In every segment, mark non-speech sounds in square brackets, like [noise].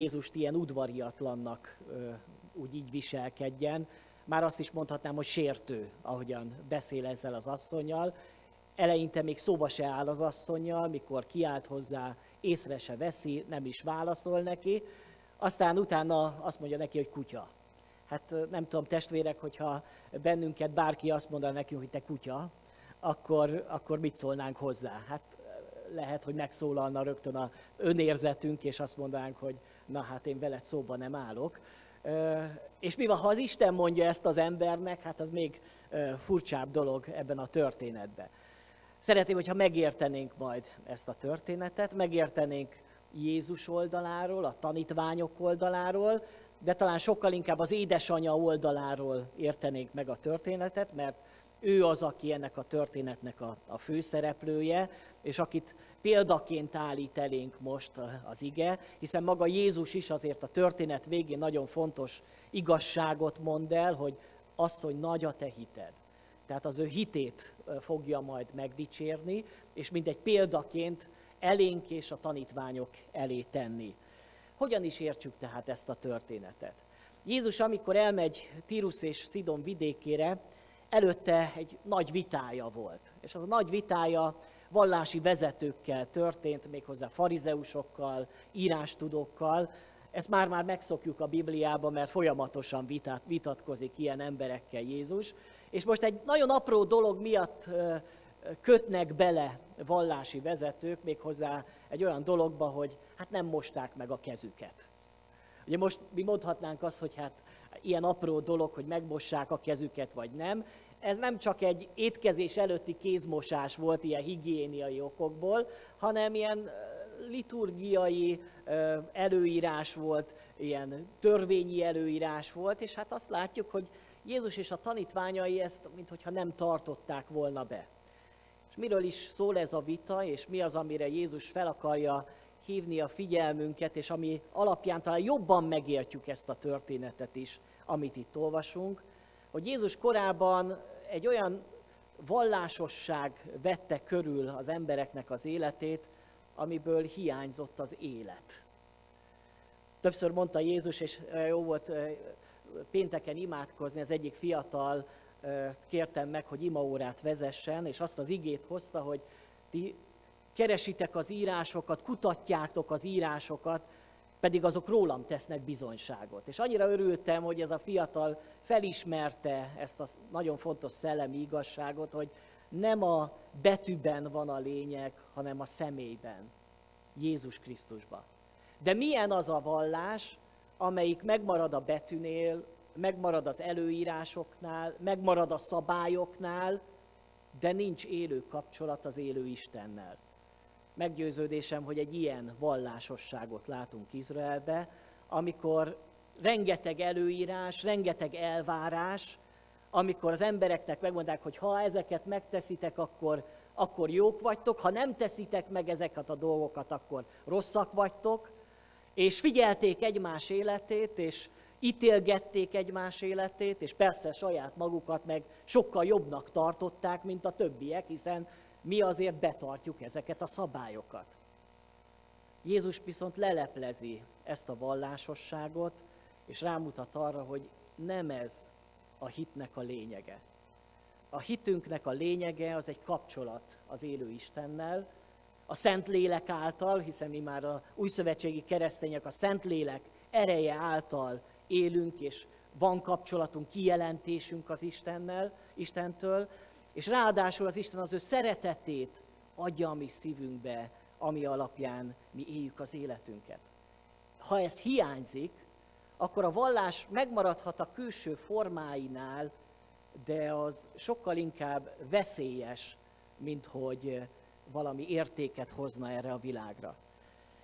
Jézust ilyen udvariatlannak úgy így viselkedjen. Már azt is mondhatnám, hogy sértő, ahogyan beszél ezzel az asszonyjal. Eleinte még szóba se áll az asszonyjal, mikor kiált hozzá, észre se veszi, nem is válaszol neki. Aztán utána azt mondja neki, hogy kutya. Hát nem tudom, testvérek, hogyha bennünket bárki azt mondaná nekünk, hogy te kutya, akkor, akkor mit szólnánk hozzá? Hát lehet, hogy megszólalna rögtön az önérzetünk, és azt mondanánk, hogy na hát én veled szóba nem állok. És mi van, ha az Isten mondja ezt az embernek, hát az még furcsább dolog ebben a történetben. Szeretném, hogyha megértenénk majd ezt a történetet, megértenénk Jézus oldaláról, a tanítványok oldaláról, de talán sokkal inkább az édesanyja oldaláról értenénk meg a történetet, mert ő az, aki ennek a történetnek a, a főszereplője, és akit példaként állít elénk most az ige, hiszen maga Jézus is azért a történet végén nagyon fontos igazságot mond el, hogy asszony nagy a te hited. Tehát az ő hitét fogja majd megdicsérni, és mindegy példaként elénk és a tanítványok elé tenni. Hogyan is értsük tehát ezt a történetet? Jézus, amikor elmegy Tirus és Szidon vidékére, előtte egy nagy vitája volt. És az a nagy vitája vallási vezetőkkel történt, méghozzá farizeusokkal, írástudókkal. Ezt már-már megszokjuk a Bibliában, mert folyamatosan vitát, vitatkozik ilyen emberekkel Jézus. És most egy nagyon apró dolog miatt kötnek bele vallási vezetők, méghozzá egy olyan dologba, hogy hát nem mosták meg a kezüket. Ugye most mi mondhatnánk azt, hogy hát ilyen apró dolog, hogy megmossák a kezüket, vagy nem. Ez nem csak egy étkezés előtti kézmosás volt ilyen higiéniai okokból, hanem ilyen liturgiai előírás volt, ilyen törvényi előírás volt, és hát azt látjuk, hogy Jézus és a tanítványai ezt, mintha nem tartották volna be. És miről is szól ez a vita, és mi az, amire Jézus fel akarja hívni a figyelmünket, és ami alapján talán jobban megértjük ezt a történetet is, amit itt olvasunk, hogy Jézus korában egy olyan vallásosság vette körül az embereknek az életét, amiből hiányzott az élet. Többször mondta Jézus, és jó volt pénteken imádkozni, az egyik fiatal kértem meg, hogy imaórát vezessen, és azt az igét hozta, hogy ti keresitek az írásokat, kutatjátok az írásokat, pedig azok rólam tesznek bizonyságot. És annyira örültem, hogy ez a fiatal felismerte ezt a nagyon fontos szellemi igazságot, hogy nem a betűben van a lényeg, hanem a személyben, Jézus Krisztusban. De milyen az a vallás, amelyik megmarad a betűnél, megmarad az előírásoknál, megmarad a szabályoknál, de nincs élő kapcsolat az élő Istennel. Meggyőződésem, hogy egy ilyen vallásosságot látunk Izraelbe, amikor rengeteg előírás, rengeteg elvárás, amikor az embereknek megmondják, hogy ha ezeket megteszitek, akkor, akkor jók vagytok, ha nem teszitek meg ezeket a dolgokat, akkor rosszak vagytok, és figyelték egymás életét, és ítélgették egymás életét, és persze saját magukat meg sokkal jobbnak tartották, mint a többiek, hiszen mi azért betartjuk ezeket a szabályokat. Jézus viszont leleplezi ezt a vallásosságot, és rámutat arra, hogy nem ez a hitnek a lényege. A hitünknek a lényege az egy kapcsolat az élő Istennel, a Szent Lélek által, hiszen mi már a újszövetségi keresztények a Szent Lélek ereje által élünk, és van kapcsolatunk, kijelentésünk az Istennel, Istentől, és ráadásul az Isten az ő szeretetét adja a mi szívünkbe, ami alapján mi éljük az életünket. Ha ez hiányzik, akkor a vallás megmaradhat a külső formáinál, de az sokkal inkább veszélyes, mint hogy valami értéket hozna erre a világra.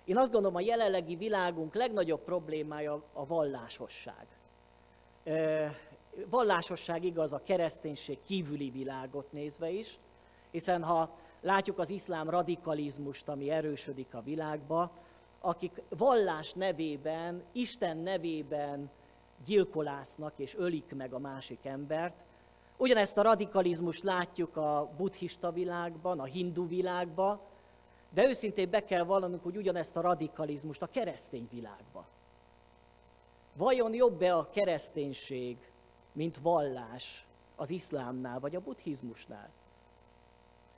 Én azt gondolom, a jelenlegi világunk legnagyobb problémája a vallásosság. Vallásosság igaz a kereszténység kívüli világot nézve is, hiszen ha látjuk az iszlám radikalizmust, ami erősödik a világba, akik vallás nevében, Isten nevében gyilkolásznak és ölik meg a másik embert. Ugyanezt a radikalizmust látjuk a buddhista világban, a hindu világban, de őszintén be kell vallanunk, hogy ugyanezt a radikalizmust a keresztény világban. Vajon jobb-e a kereszténység, mint vallás az iszlámnál vagy a buddhizmusnál?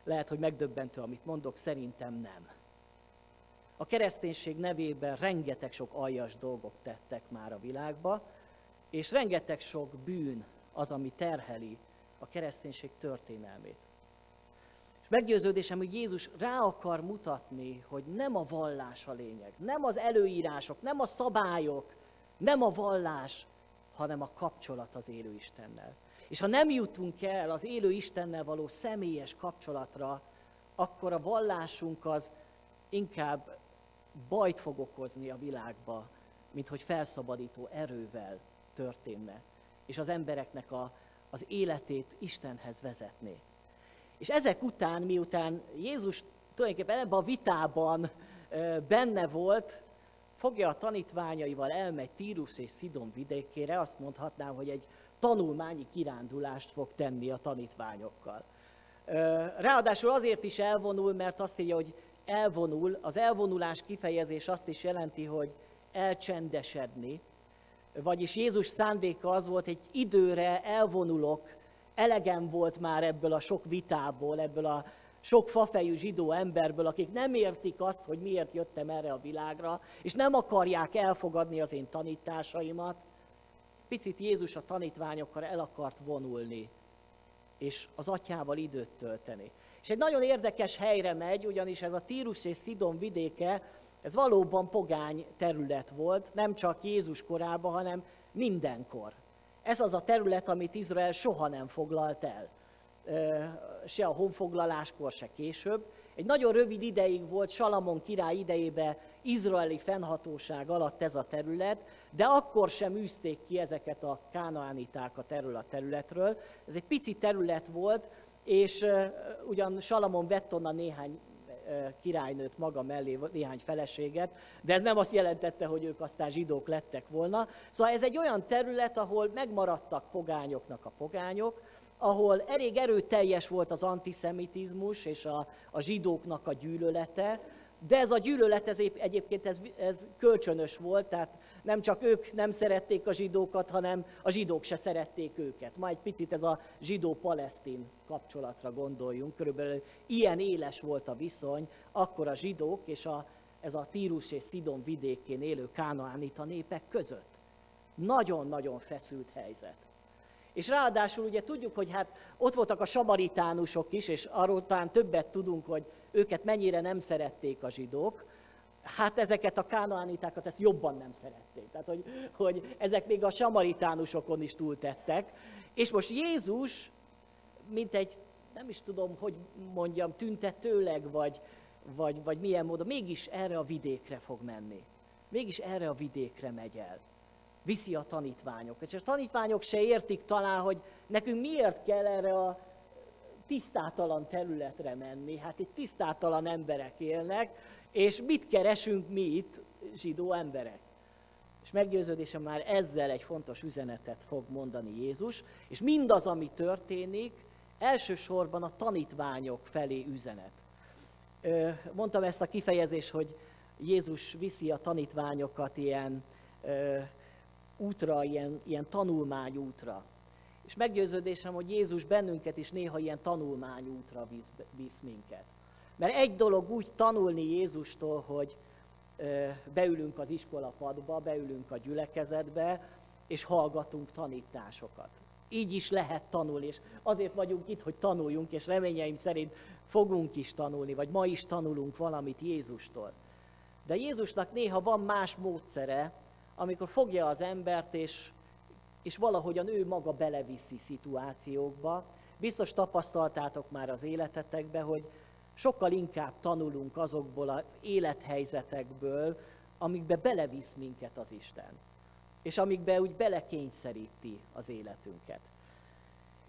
Lehet, hogy megdöbbentő, amit mondok, szerintem nem. A kereszténység nevében rengeteg sok aljas dolgok tettek már a világba, és rengeteg sok bűn az, ami terheli a kereszténység történelmét. És meggyőződésem, hogy Jézus rá akar mutatni, hogy nem a vallás a lényeg, nem az előírások, nem a szabályok, nem a vallás, hanem a kapcsolat az élő Istennel. És ha nem jutunk el az élő Istennel való személyes kapcsolatra, akkor a vallásunk az inkább bajt fog okozni a világba, mint hogy felszabadító erővel történne, és az embereknek a, az életét Istenhez vezetné. És ezek után, miután Jézus tulajdonképpen ebben a vitában benne volt, fogja a tanítványaival, elmegy Tírus és Szidon vidékére, azt mondhatnám, hogy egy tanulmányi kirándulást fog tenni a tanítványokkal. Ráadásul azért is elvonul, mert azt írja, hogy elvonul. Az elvonulás kifejezés azt is jelenti, hogy elcsendesedni. Vagyis Jézus szándéka az volt, egy időre elvonulok, elegem volt már ebből a sok vitából, ebből a sok fafejű zsidó emberből, akik nem értik azt, hogy miért jöttem erre a világra, és nem akarják elfogadni az én tanításaimat. Picit Jézus a tanítványokkal el akart vonulni, és az atyával időt tölteni. És egy nagyon érdekes helyre megy, ugyanis ez a Tírus és Szidon vidéke, ez valóban pogány terület volt, nem csak Jézus korában, hanem mindenkor. Ez az a terület, amit Izrael soha nem foglalt el. Se a honfoglaláskor, se később. Egy nagyon rövid ideig volt Salamon király idejébe izraeli fennhatóság alatt ez a terület, de akkor sem űzték ki ezeket a kánaánitákat erről a területről. Ez egy pici terület volt, és ugyan Salamon vett onnan néhány királynőt maga mellé, néhány feleséget, de ez nem azt jelentette, hogy ők aztán zsidók lettek volna. Szóval ez egy olyan terület, ahol megmaradtak pogányoknak a pogányok, ahol elég erőteljes volt az antiszemitizmus és a, a zsidóknak a gyűlölete, de ez a gyűlölet ez egyébként ez, ez kölcsönös volt, tehát nem csak ők nem szerették a zsidókat, hanem a zsidók se szerették őket. Ma egy picit ez a zsidó-palesztin kapcsolatra gondoljunk, körülbelül ilyen éles volt a viszony, akkor a zsidók és a, ez a Tírus és Szidon vidékén élő kánaánita népek között. Nagyon-nagyon feszült helyzet. És ráadásul ugye tudjuk, hogy hát ott voltak a samaritánusok is, és arról talán többet tudunk, hogy őket mennyire nem szerették a zsidók, hát ezeket a kánaánitákat ezt jobban nem szerették. Tehát, hogy, hogy ezek még a samaritánusokon is túltettek. És most Jézus, mint egy, nem is tudom, hogy mondjam, tüntetőleg, vagy, vagy, vagy milyen módon, mégis erre a vidékre fog menni. Mégis erre a vidékre megy el. Viszi a tanítványok. És a tanítványok se értik talán, hogy nekünk miért kell erre a tisztátalan területre menni. Hát itt tisztátalan emberek élnek, és mit keresünk mi itt, zsidó emberek? És meggyőződésem már ezzel egy fontos üzenetet fog mondani Jézus, és mindaz, ami történik, elsősorban a tanítványok felé üzenet. Mondtam ezt a kifejezést, hogy Jézus viszi a tanítványokat ilyen útra, ilyen, ilyen tanulmányútra. És meggyőződésem, hogy Jézus bennünket is néha ilyen tanulmányútra visz, visz minket. Mert egy dolog úgy tanulni Jézustól, hogy beülünk az iskola padba, beülünk a gyülekezetbe, és hallgatunk tanításokat. Így is lehet tanulni, és azért vagyunk itt, hogy tanuljunk, és reményeim szerint fogunk is tanulni, vagy ma is tanulunk valamit Jézustól. De Jézusnak néha van más módszere, amikor fogja az embert, és, és valahogyan ő maga beleviszi szituációkba. Biztos tapasztaltátok már az életetekbe, hogy sokkal inkább tanulunk azokból az élethelyzetekből, amikbe belevisz minket az Isten. És amikbe úgy belekényszeríti az életünket.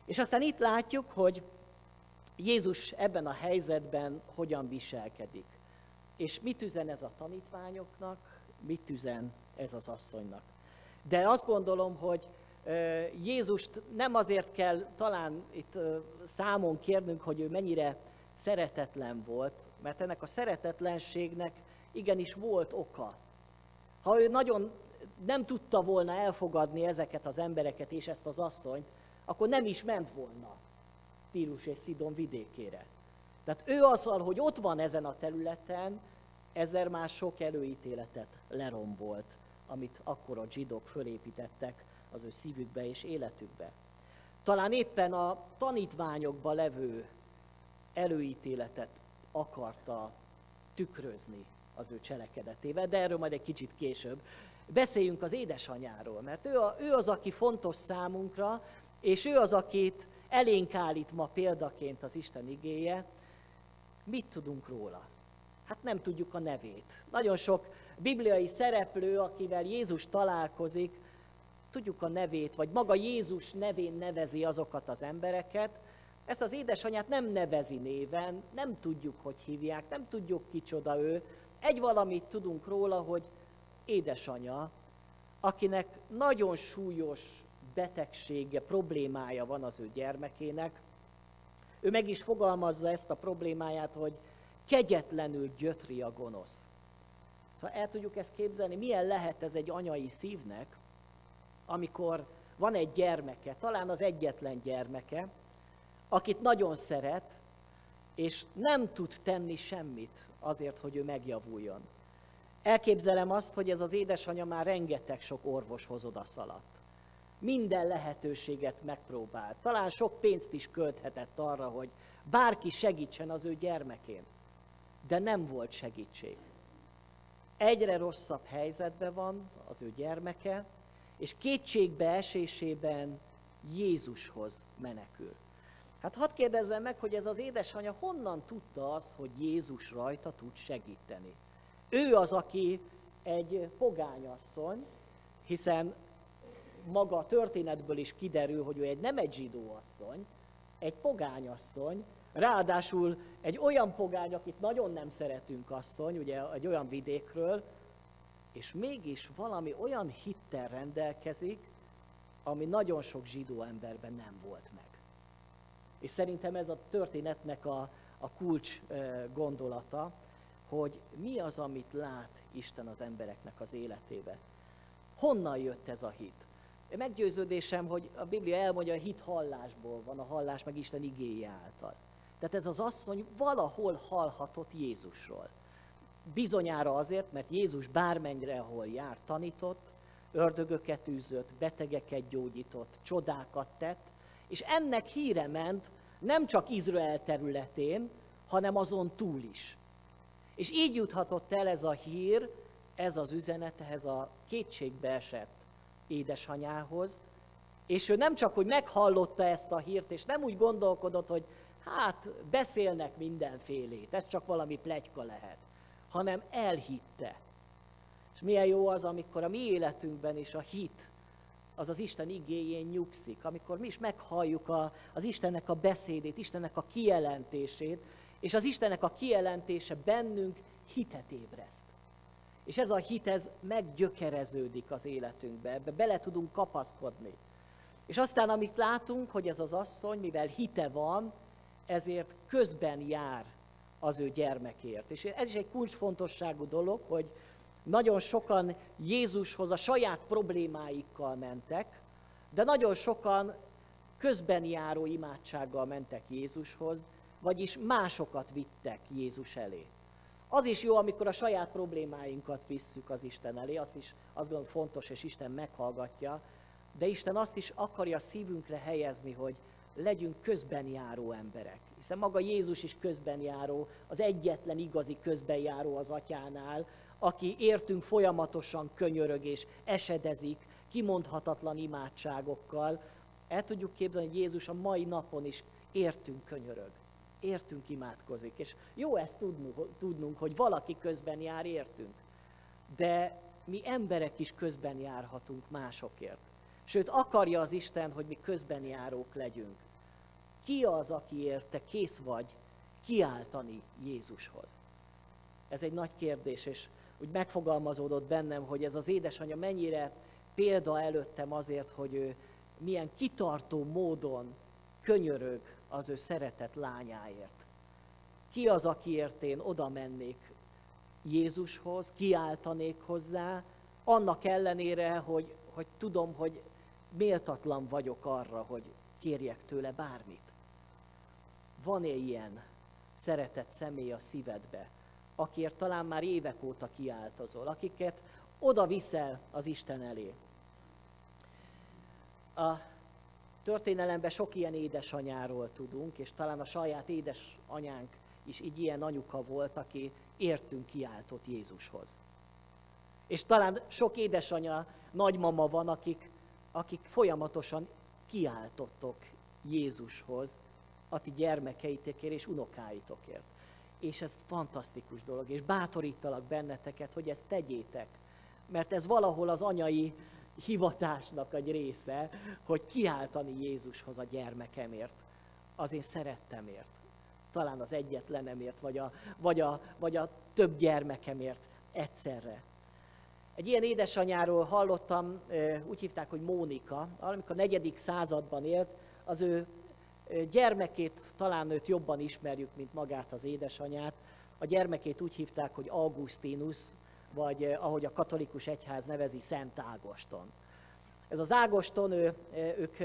És aztán itt látjuk, hogy Jézus ebben a helyzetben hogyan viselkedik. És mit üzen ez a tanítványoknak, mit üzen ez az asszonynak. De azt gondolom, hogy Jézust nem azért kell talán itt számon kérnünk, hogy ő mennyire szeretetlen volt, mert ennek a szeretetlenségnek igenis volt oka. Ha ő nagyon nem tudta volna elfogadni ezeket az embereket és ezt az asszonyt, akkor nem is ment volna Tírus és Szidon vidékére. Tehát ő azzal, hogy ott van ezen a területen, ezzel már sok előítéletet lerombolt, amit akkor a zsidók fölépítettek az ő szívükbe és életükbe. Talán éppen a tanítványokba levő előítéletet akarta tükrözni az ő cselekedetével, de erről majd egy kicsit később. Beszéljünk az édesanyáról, mert ő, a, ő az, aki fontos számunkra, és ő az, akit elénk állít ma példaként az Isten igéje. Mit tudunk róla? Hát nem tudjuk a nevét. Nagyon sok bibliai szereplő, akivel Jézus találkozik, tudjuk a nevét, vagy maga Jézus nevén nevezi azokat az embereket, ezt az édesanyát nem nevezi néven, nem tudjuk, hogy hívják, nem tudjuk kicsoda ő. Egy valamit tudunk róla, hogy édesanya, akinek nagyon súlyos betegsége, problémája van az ő gyermekének. Ő meg is fogalmazza ezt a problémáját, hogy kegyetlenül gyötri a gonosz. Szóval el tudjuk ezt képzelni, milyen lehet ez egy anyai szívnek, amikor van egy gyermeke, talán az egyetlen gyermeke, akit nagyon szeret, és nem tud tenni semmit azért, hogy ő megjavuljon. Elképzelem azt, hogy ez az édesanyja már rengeteg sok orvoshoz odaszaladt. Minden lehetőséget megpróbált. Talán sok pénzt is költhetett arra, hogy bárki segítsen az ő gyermekén. De nem volt segítség. Egyre rosszabb helyzetben van az ő gyermeke, és kétségbe esésében Jézushoz menekül. Hát hadd kérdezzem meg, hogy ez az édesanyja honnan tudta az, hogy Jézus rajta tud segíteni. Ő az, aki egy pogányasszony, hiszen maga a történetből is kiderül, hogy ő egy nem egy zsidó asszony, egy pogányasszony, ráadásul egy olyan pogány, akit nagyon nem szeretünk asszony, ugye egy olyan vidékről, és mégis valami olyan hittel rendelkezik, ami nagyon sok zsidó emberben nem volt meg. És szerintem ez a történetnek a, a kulcs gondolata, hogy mi az, amit lát Isten az embereknek az életébe. Honnan jött ez a hit? Meggyőződésem, hogy a Biblia elmondja, a hit hallásból van, a hallás meg Isten igéje által. Tehát ez az asszony valahol hallhatott Jézusról. Bizonyára azért, mert Jézus bármennyire, ahol jár, tanított, ördögöket űzött, betegeket gyógyított, csodákat tett, és ennek híre ment nem csak Izrael területén, hanem azon túl is. És így juthatott el ez a hír, ez az üzenet ehhez a kétségbe esett édesanyához, és ő nem csak, hogy meghallotta ezt a hírt, és nem úgy gondolkodott, hogy hát beszélnek mindenfélét, ez csak valami plegyka lehet, hanem elhitte. És milyen jó az, amikor a mi életünkben is a hit az az Isten igéjén nyugszik, amikor mi is meghalljuk a, az Istennek a beszédét, Istennek a kijelentését, és az Istennek a kijelentése bennünk hitet ébreszt. És ez a hit, ez meggyökereződik az életünkbe, ebbe bele tudunk kapaszkodni. És aztán, amit látunk, hogy ez az asszony, mivel hite van, ezért közben jár az ő gyermekért. És ez is egy kulcsfontosságú dolog, hogy nagyon sokan Jézushoz a saját problémáikkal mentek, de nagyon sokan közben járó imádsággal mentek Jézushoz, vagyis másokat vittek Jézus elé. Az is jó, amikor a saját problémáinkat visszük az Isten elé, azt is azt gondolom fontos, és Isten meghallgatja, de Isten azt is akarja szívünkre helyezni, hogy legyünk közben járó emberek. Hiszen maga Jézus is közben járó, az egyetlen igazi közben járó az atyánál, aki értünk folyamatosan könyörög és esedezik, kimondhatatlan imádságokkal. El tudjuk képzelni, hogy Jézus a mai napon is értünk könyörög, értünk imádkozik. És jó ezt tudnunk, hogy valaki közben jár értünk. De mi emberek is közben járhatunk másokért. Sőt, akarja az Isten, hogy mi közben járók legyünk. Ki az, aki érte kész vagy kiáltani Jézushoz? Ez egy nagy kérdés, és úgy megfogalmazódott bennem, hogy ez az édesanyja mennyire példa előttem azért, hogy ő milyen kitartó módon könyörög az ő szeretett lányáért. Ki az, akiért én oda mennék Jézushoz, kiáltanék hozzá, annak ellenére, hogy, hogy tudom, hogy méltatlan vagyok arra, hogy kérjek tőle bármit. Van-e ilyen szeretett személy a szívedbe, akiért talán már évek óta kiáltozol, akiket oda viszel az Isten elé? A történelemben sok ilyen édesanyáról tudunk, és talán a saját édesanyánk is így ilyen anyuka volt, aki értünk kiáltott Jézushoz. És talán sok édesanya, nagymama van, akik, akik folyamatosan kiáltottok Jézushoz, a ti gyermekeitekért és unokáitokért. És ez fantasztikus dolog, és bátorítalak benneteket, hogy ezt tegyétek. Mert ez valahol az anyai hivatásnak egy része, hogy kiáltani Jézushoz a gyermekemért, az én szerettemért. Talán az egyetlenemért, vagy a, vagy a, vagy a több gyermekemért egyszerre. Egy ilyen édesanyáról hallottam, úgy hívták, hogy Mónika, amikor a negyedik században élt, az ő gyermekét, talán őt jobban ismerjük, mint magát az édesanyát, a gyermekét úgy hívták, hogy Augustinus, vagy ahogy a katolikus egyház nevezi, Szent Ágoston. Ez az Ágoston, ő, ők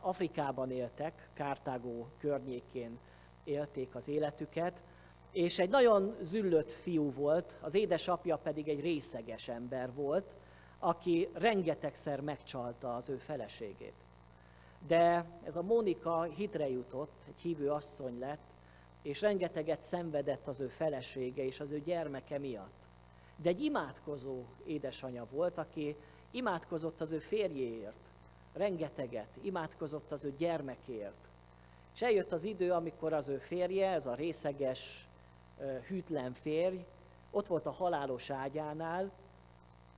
Afrikában éltek, Kártágó környékén élték az életüket, és egy nagyon züllött fiú volt, az édesapja pedig egy részeges ember volt, aki rengetegszer megcsalta az ő feleségét. De ez a Mónika hitre jutott, egy hívő asszony lett, és rengeteget szenvedett az ő felesége és az ő gyermeke miatt. De egy imádkozó édesanyja volt, aki imádkozott az ő férjéért, rengeteget, imádkozott az ő gyermekért. És eljött az idő, amikor az ő férje, ez a részeges, hűtlen férj, ott volt a halálos ágyánál,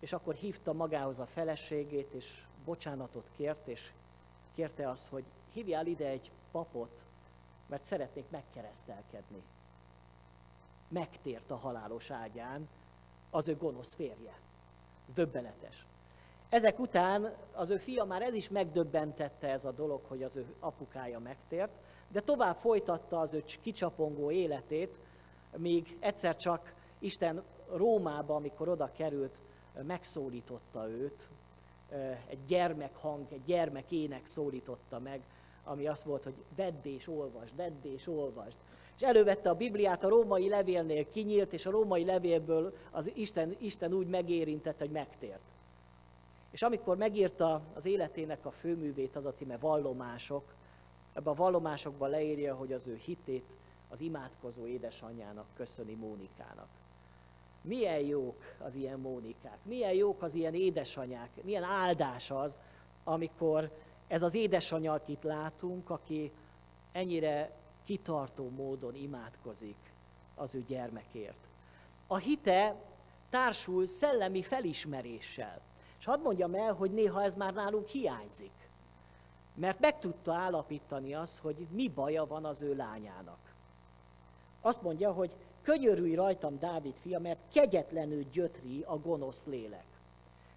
és akkor hívta magához a feleségét, és bocsánatot kért, és kérte azt, hogy hívjál ide egy papot, mert szeretnék megkeresztelkedni. Megtért a halálos ágyán az ő gonosz férje. Ez döbbenetes. Ezek után az ő fia már ez is megdöbbentette ez a dolog, hogy az ő apukája megtért, de tovább folytatta az ő kicsapongó életét, míg egyszer csak Isten Rómába, amikor oda került, megszólította őt, egy gyermek hang, egy gyermek ének szólította meg, ami azt volt, hogy vedd és olvasd, vedd és olvasd. És elővette a Bibliát, a római levélnél kinyílt, és a római levélből az Isten, Isten úgy megérintett, hogy megtért. És amikor megírta az életének a főművét, az a címe Vallomások, ebben a vallomásokban leírja, hogy az ő hitét az imádkozó édesanyjának köszöni Mónikának. Milyen jók az ilyen Mónikák, milyen jók az ilyen édesanyák, milyen áldás az, amikor ez az édesanyja, akit látunk, aki ennyire kitartó módon imádkozik az ő gyermekért. A hite társul szellemi felismeréssel. És hadd mondjam el, hogy néha ez már nálunk hiányzik. Mert meg tudta állapítani azt, hogy mi baja van az ő lányának. Azt mondja, hogy könyörülj rajtam, Dávid fia, mert kegyetlenül gyötri a gonosz lélek.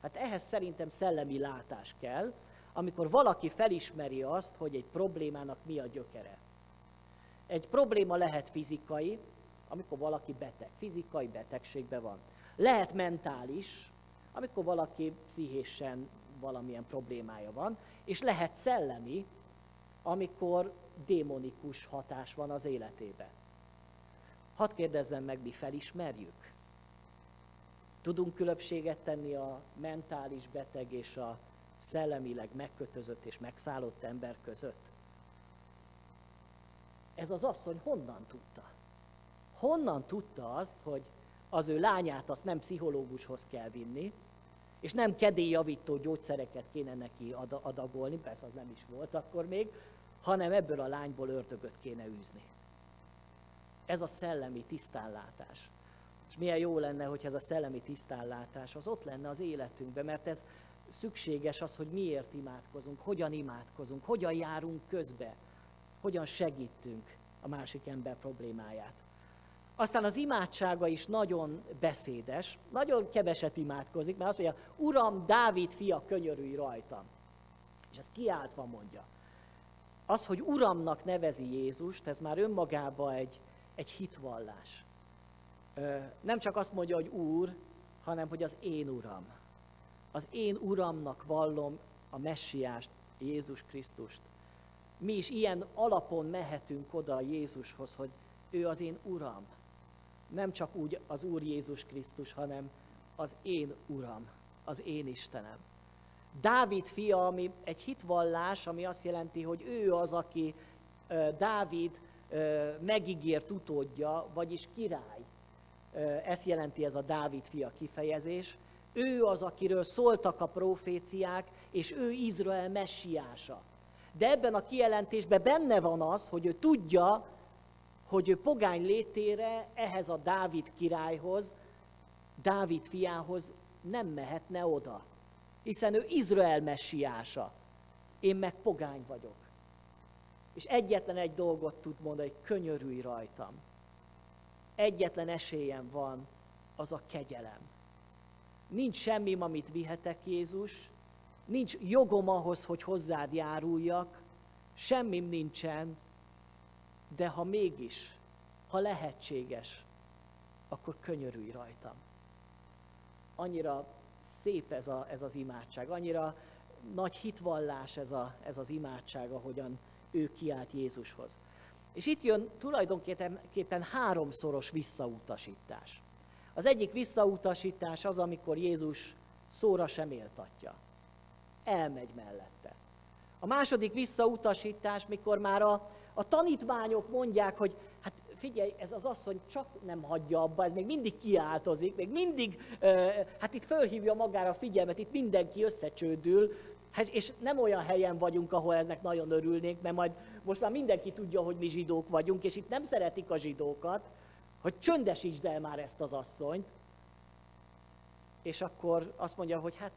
Hát ehhez szerintem szellemi látás kell, amikor valaki felismeri azt, hogy egy problémának mi a gyökere. Egy probléma lehet fizikai, amikor valaki beteg, fizikai betegségben van. Lehet mentális, amikor valaki pszichésen valamilyen problémája van, és lehet szellemi, amikor démonikus hatás van az életében. Hadd kérdezzem meg, mi felismerjük? Tudunk különbséget tenni a mentális beteg és a szellemileg megkötözött és megszállott ember között? Ez az asszony honnan tudta? Honnan tudta azt, hogy az ő lányát azt nem pszichológushoz kell vinni, és nem kedélyjavító gyógyszereket kéne neki adagolni, persze az nem is volt akkor még, hanem ebből a lányból ördögöt kéne űzni. Ez a szellemi tisztánlátás. És milyen jó lenne, hogy ez a szellemi tisztánlátás az ott lenne az életünkben, mert ez szükséges az, hogy miért imádkozunk, hogyan imádkozunk, hogyan járunk közbe, hogyan segítünk a másik ember problémáját. Aztán az imádsága is nagyon beszédes, nagyon keveset imádkozik, mert azt mondja, Uram, Dávid fia, könyörülj rajtam. És ezt kiáltva mondja. Az, hogy Uramnak nevezi Jézust, ez már önmagában egy, egy hitvallás. Nem csak azt mondja, hogy Úr, hanem hogy az én Uram. az én Uramnak vallom a messiást, Jézus Krisztust. Mi is ilyen alapon mehetünk oda Jézushoz, hogy ő az én Uram. Nem csak úgy az Úr Jézus Krisztus, hanem az én Uram, az én Istenem. Dávid fia, ami egy hitvallás, ami azt jelenti, hogy ő az, aki Dávid megígért utódja, vagyis király. Ezt jelenti ez a Dávid fia kifejezés. Ő az, akiről szóltak a proféciák, és ő Izrael messiása. De ebben a kijelentésben benne van az, hogy ő tudja, hogy ő pogány létére ehhez a Dávid királyhoz, Dávid fiához nem mehetne oda. Hiszen ő Izrael messiása. Én meg pogány vagyok. És egyetlen egy dolgot tud mondani, hogy könyörülj rajtam. Egyetlen esélyem van, az a kegyelem. Nincs semmi, amit vihetek, Jézus, nincs jogom ahhoz, hogy hozzád járuljak, semmim nincsen, de ha mégis, ha lehetséges, akkor könyörülj rajtam. Annyira szép ez, a, ez az imádság, annyira nagy hitvallás ez, a, ez az imádság, ahogyan ő kiált Jézushoz. És itt jön tulajdonképpen háromszoros visszautasítás. Az egyik visszautasítás az, amikor Jézus szóra sem éltatja. Elmegy mellette. A második visszautasítás, mikor már a, a tanítványok mondják, hogy hát figyelj, ez az asszony csak nem hagyja abba, ez még mindig kiáltozik, még mindig, hát itt fölhívja magára a figyelmet, itt mindenki összecsődül, Hát, és nem olyan helyen vagyunk, ahol ennek nagyon örülnénk, mert majd most már mindenki tudja, hogy mi zsidók vagyunk, és itt nem szeretik a zsidókat, hogy csöndesítsd el már ezt az asszonyt. És akkor azt mondja, hogy hát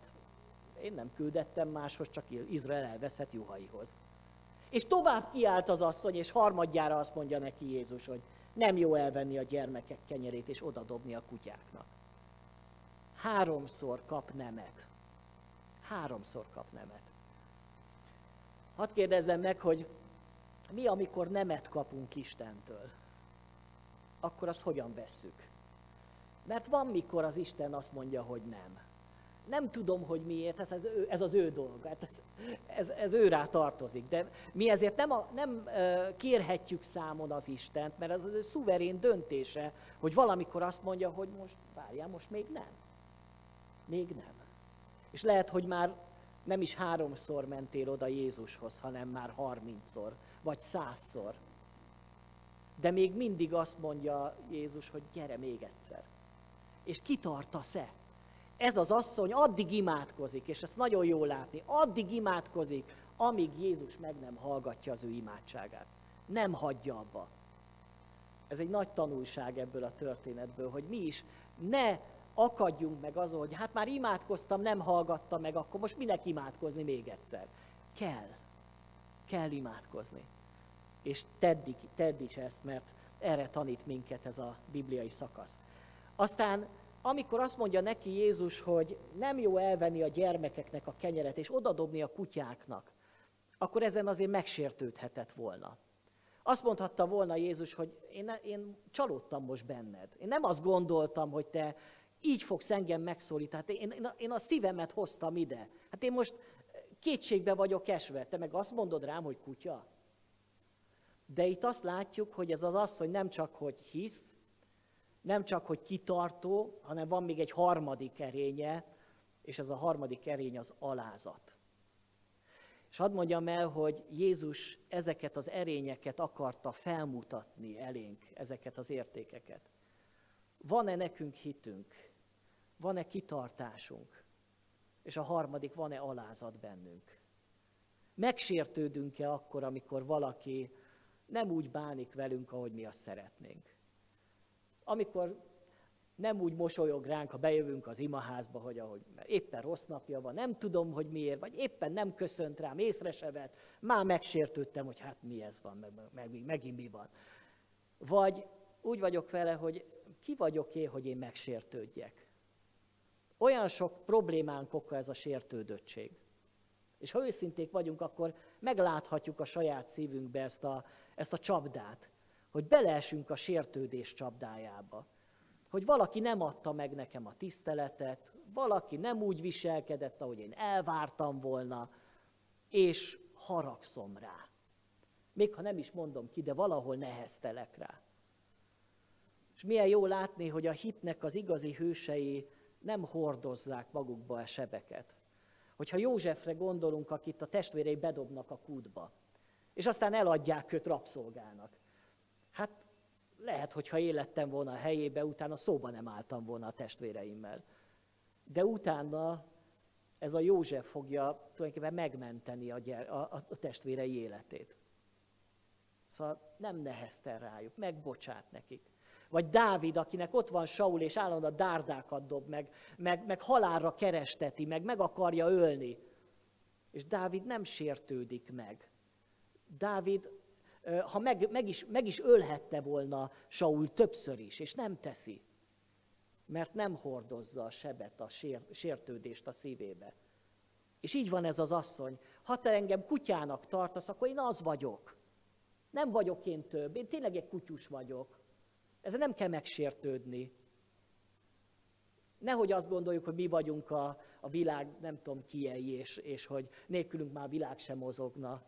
én nem küldettem máshoz, csak Izrael elveszett juhaihoz. És tovább kiállt az asszony, és harmadjára azt mondja neki Jézus, hogy nem jó elvenni a gyermekek kenyerét, és odadobni a kutyáknak. Háromszor kap nemet háromszor kap nemet. Hadd kérdezzem meg, hogy mi, amikor nemet kapunk Istentől, akkor azt hogyan vesszük? Mert van, mikor az Isten azt mondja, hogy nem. Nem tudom, hogy miért, ez, ez, ez az ő dolga, hát ez, ez, ez ő rá tartozik. De mi ezért nem, a, nem kérhetjük számon az Istent, mert ez az ő szuverén döntése, hogy valamikor azt mondja, hogy most várjál, most még nem. Még nem. És lehet, hogy már nem is háromszor mentél oda Jézushoz, hanem már harmincszor, vagy százszor. De még mindig azt mondja Jézus, hogy gyere még egyszer. És kitartasz-e? Ez az asszony addig imádkozik, és ezt nagyon jól látni, addig imádkozik, amíg Jézus meg nem hallgatja az ő imádságát. Nem hagyja abba. Ez egy nagy tanulság ebből a történetből, hogy mi is ne akadjunk meg azon, hogy hát már imádkoztam, nem hallgatta meg, akkor most minek imádkozni még egyszer? Kell. Kell imádkozni. És tedd, tedd is ezt, mert erre tanít minket ez a bibliai szakasz. Aztán, amikor azt mondja neki Jézus, hogy nem jó elvenni a gyermekeknek a kenyeret, és odadobni a kutyáknak, akkor ezen azért megsértődhetett volna. Azt mondhatta volna Jézus, hogy én, én csalódtam most benned. Én nem azt gondoltam, hogy te így fogsz engem megszólítani. Hát én, én, a, szívemet hoztam ide. Hát én most kétségbe vagyok esve. Te meg azt mondod rám, hogy kutya? De itt azt látjuk, hogy ez az asszony nem csak, hogy hisz, nem csak, hogy kitartó, hanem van még egy harmadik erénye, és ez a harmadik erény az alázat. És hadd mondjam el, hogy Jézus ezeket az erényeket akarta felmutatni elénk, ezeket az értékeket. Van-e nekünk hitünk? Van-e kitartásunk? És a harmadik, van-e alázat bennünk? Megsértődünk-e akkor, amikor valaki nem úgy bánik velünk, ahogy mi azt szeretnénk? Amikor nem úgy mosolyog ránk, ha bejövünk az imaházba, hogy ahogy éppen rossz napja van, nem tudom, hogy miért, vagy éppen nem köszönt rám, észre se vett, már megsértődtem, hogy hát mi ez van, meg, meg, meg megint mi van. Vagy úgy vagyok vele, hogy ki vagyok én, hogy én megsértődjek. Olyan sok problémánk oka ez a sértődöttség. És ha őszinték vagyunk, akkor megláthatjuk a saját szívünkbe ezt a, ezt a csapdát, hogy beleesünk a sértődés csapdájába. hogy valaki nem adta meg nekem a tiszteletet, valaki nem úgy viselkedett, ahogy én elvártam volna, és haragszom rá. Még ha nem is mondom ki, de valahol neheztelek rá. És milyen jó látni, hogy a hitnek az igazi hősei nem hordozzák magukba a sebeket. Hogyha Józsefre gondolunk, akit a testvérei bedobnak a kútba, és aztán eladják őt rabszolgának. Hát lehet, hogyha élettem volna a helyébe, utána szóba nem álltam volna a testvéreimmel. De utána ez a József fogja tulajdonképpen megmenteni a, gyere, a, a testvérei életét. Szóval nem nehezten rájuk, megbocsát nekik. Vagy Dávid, akinek ott van Saul, és állandóan dárdákat dob, meg, meg, meg halálra keresteti, meg meg akarja ölni. És Dávid nem sértődik meg. Dávid, ha meg, meg, is, meg is ölhette volna Saul többször is, és nem teszi, mert nem hordozza a sebet, a sér, sértődést a szívébe. És így van ez az asszony. Ha te engem kutyának tartasz, akkor én az vagyok. Nem vagyok én több, én tényleg egy kutyus vagyok. Ezzel nem kell megsértődni. Nehogy azt gondoljuk, hogy mi vagyunk a, a világ nem tudom kiei, és, és hogy nélkülünk már a világ sem mozogna.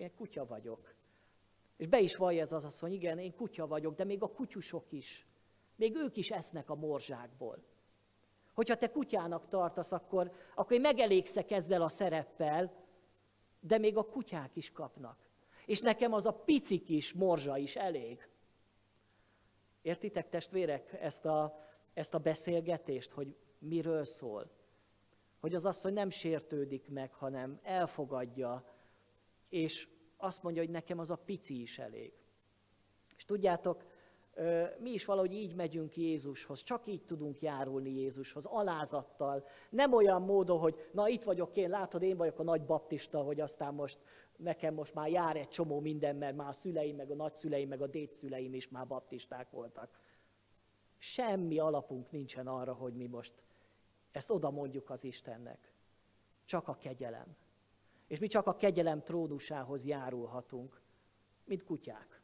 Én kutya vagyok. És be is vallja ez az asszony, igen, én kutya vagyok, de még a kutyusok is. Még ők is esznek a morzsákból. Hogyha te kutyának tartasz, akkor, akkor én megelégszek ezzel a szereppel, de még a kutyák is kapnak. És nekem az a pici kis morzsa is elég. Értitek, testvérek, ezt a, ezt a beszélgetést, hogy miről szól? Hogy az asszony nem sértődik meg, hanem elfogadja, és azt mondja, hogy nekem az a pici is elég. És tudjátok, mi is valahogy így megyünk Jézushoz, csak így tudunk járulni Jézushoz, alázattal. Nem olyan módon, hogy na itt vagyok én, látod, én vagyok a nagy baptista, hogy aztán most nekem most már jár egy csomó minden, mert már a szüleim, meg a nagyszüleim, meg a dédszüleim is már baptisták voltak. Semmi alapunk nincsen arra, hogy mi most ezt oda mondjuk az Istennek. Csak a kegyelem. És mi csak a kegyelem trónusához járulhatunk, mint kutyák,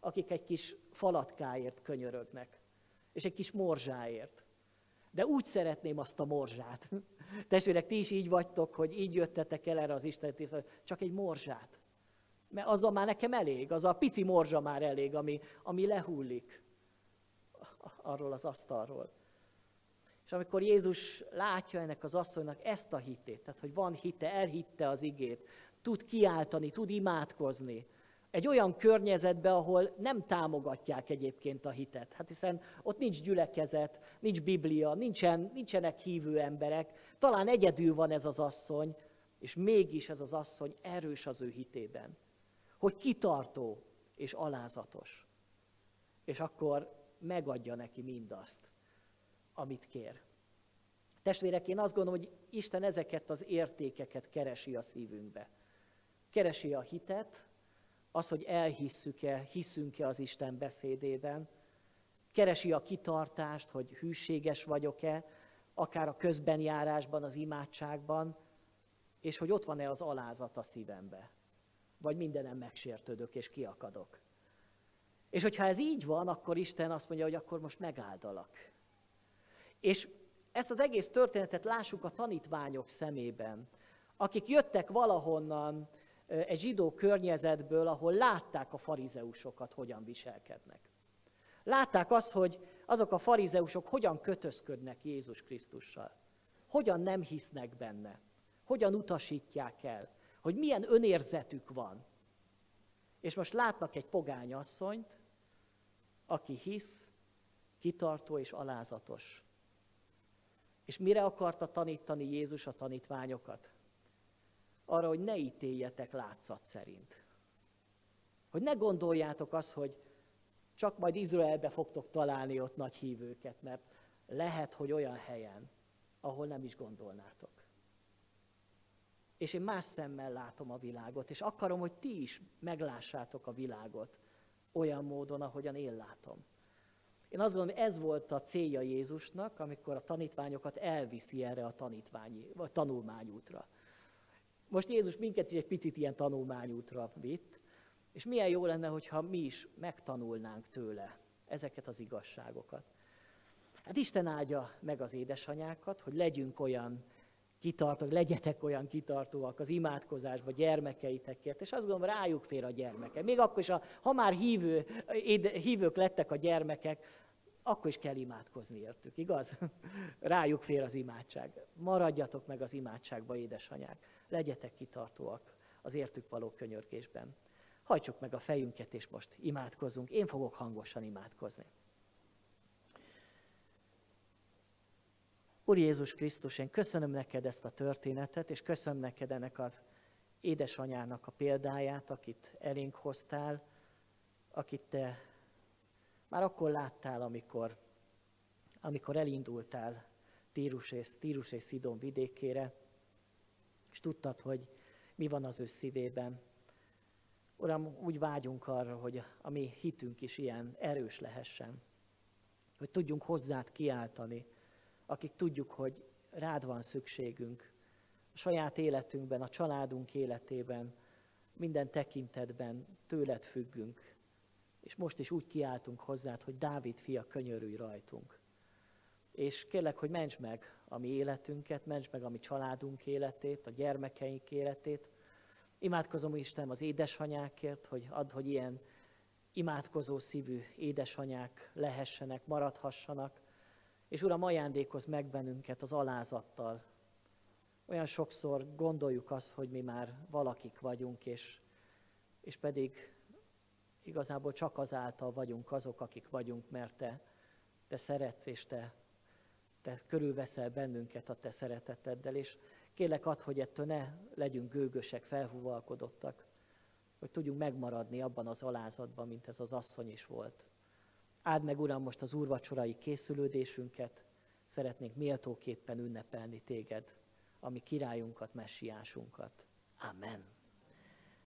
akik egy kis falatkáért könyörögnek, és egy kis morzsáért. De úgy szeretném azt a morzsát. [laughs] Testvérek, ti is így vagytok, hogy így jöttetek el erre az Isten csak egy morzsát. Mert azzal már nekem elég, az a pici morzsa már elég, ami, ami lehullik arról az asztalról. És amikor Jézus látja ennek az asszonynak ezt a hitét, tehát hogy van hite, elhitte az igét, tud kiáltani, tud imádkozni, egy olyan környezetbe, ahol nem támogatják egyébként a hitet. Hát hiszen ott nincs gyülekezet, nincs Biblia, nincsen, nincsenek hívő emberek, talán egyedül van ez az asszony, és mégis ez az asszony erős az ő hitében. Hogy kitartó és alázatos. És akkor megadja neki mindazt, amit kér. Testvérek, én azt gondolom, hogy Isten ezeket az értékeket keresi a szívünkbe. Keresi a hitet, az, hogy elhisszük-e, hiszünk-e az Isten beszédében, keresi a kitartást, hogy hűséges vagyok-e, akár a közbenjárásban, az imádságban, és hogy ott van-e az alázat a szívembe, vagy mindenem megsértődök és kiakadok. És hogyha ez így van, akkor Isten azt mondja, hogy akkor most megáldalak. És ezt az egész történetet lássuk a tanítványok szemében, akik jöttek valahonnan egy zsidó környezetből, ahol látták a farizeusokat, hogyan viselkednek. Látták azt, hogy azok a farizeusok hogyan kötözködnek Jézus Krisztussal, hogyan nem hisznek benne, hogyan utasítják el, hogy milyen önérzetük van. És most látnak egy pogány asszonyt, aki hisz, kitartó és alázatos. És mire akarta tanítani Jézus a tanítványokat? arra, hogy ne ítéljetek látszat szerint. Hogy ne gondoljátok azt, hogy csak majd Izraelbe fogtok találni ott nagy hívőket, mert lehet, hogy olyan helyen, ahol nem is gondolnátok. És én más szemmel látom a világot, és akarom, hogy ti is meglássátok a világot olyan módon, ahogyan én látom. Én azt gondolom, hogy ez volt a célja Jézusnak, amikor a tanítványokat elviszi erre a tanítványi, vagy tanulmányútra. Most Jézus minket is egy picit ilyen tanulmányútra vitt, és milyen jó lenne, hogyha mi is megtanulnánk tőle ezeket az igazságokat. Hát Isten áldja meg az édesanyákat, hogy legyünk olyan kitartók, legyetek olyan kitartóak az imádkozásba gyermekeitekért, és azt gondolom, rájuk fér a gyermeke. Még akkor is, ha már hívő, hívők lettek a gyermekek, akkor is kell imádkozni értük, igaz? [laughs] Rájuk fér az imádság. Maradjatok meg az imádságba, édesanyák. Legyetek kitartóak az értük való könyörgésben. Hajtsuk meg a fejünket, és most imádkozunk. Én fogok hangosan imádkozni. Úr Jézus Krisztus, én köszönöm neked ezt a történetet, és köszönöm neked ennek az édesanyának a példáját, akit elénk hoztál, akit te már akkor láttál, amikor, amikor elindultál Tírus és, Tírus és Szidon vidékére, és tudtad, hogy mi van az ő szívében. Uram, úgy vágyunk arra, hogy a mi hitünk is ilyen erős lehessen, hogy tudjunk hozzád kiáltani, akik tudjuk, hogy rád van szükségünk, a saját életünkben, a családunk életében, minden tekintetben tőled függünk, és most is úgy kiáltunk hozzád, hogy Dávid fia könyörülj rajtunk. És kérlek, hogy mentsd meg a mi életünket, mentsd meg a mi családunk életét, a gyermekeink életét. Imádkozom Isten az édesanyákért, hogy add, hogy ilyen imádkozó szívű édesanyák lehessenek, maradhassanak, és Uram, ajándékoz meg bennünket az alázattal. Olyan sokszor gondoljuk azt, hogy mi már valakik vagyunk, és, és pedig igazából csak azáltal vagyunk azok, akik vagyunk, mert Te, te szeretsz, és Te, te körülveszel bennünket a Te szereteteddel, és kérlek add, hogy ettől ne legyünk gőgösek, felhúvalkodottak, hogy tudjunk megmaradni abban az alázatban, mint ez az asszony is volt. Áld meg, Uram, most az úrvacsorai készülődésünket, szeretnénk méltóképpen ünnepelni Téged, ami királyunkat, messiásunkat. Amen.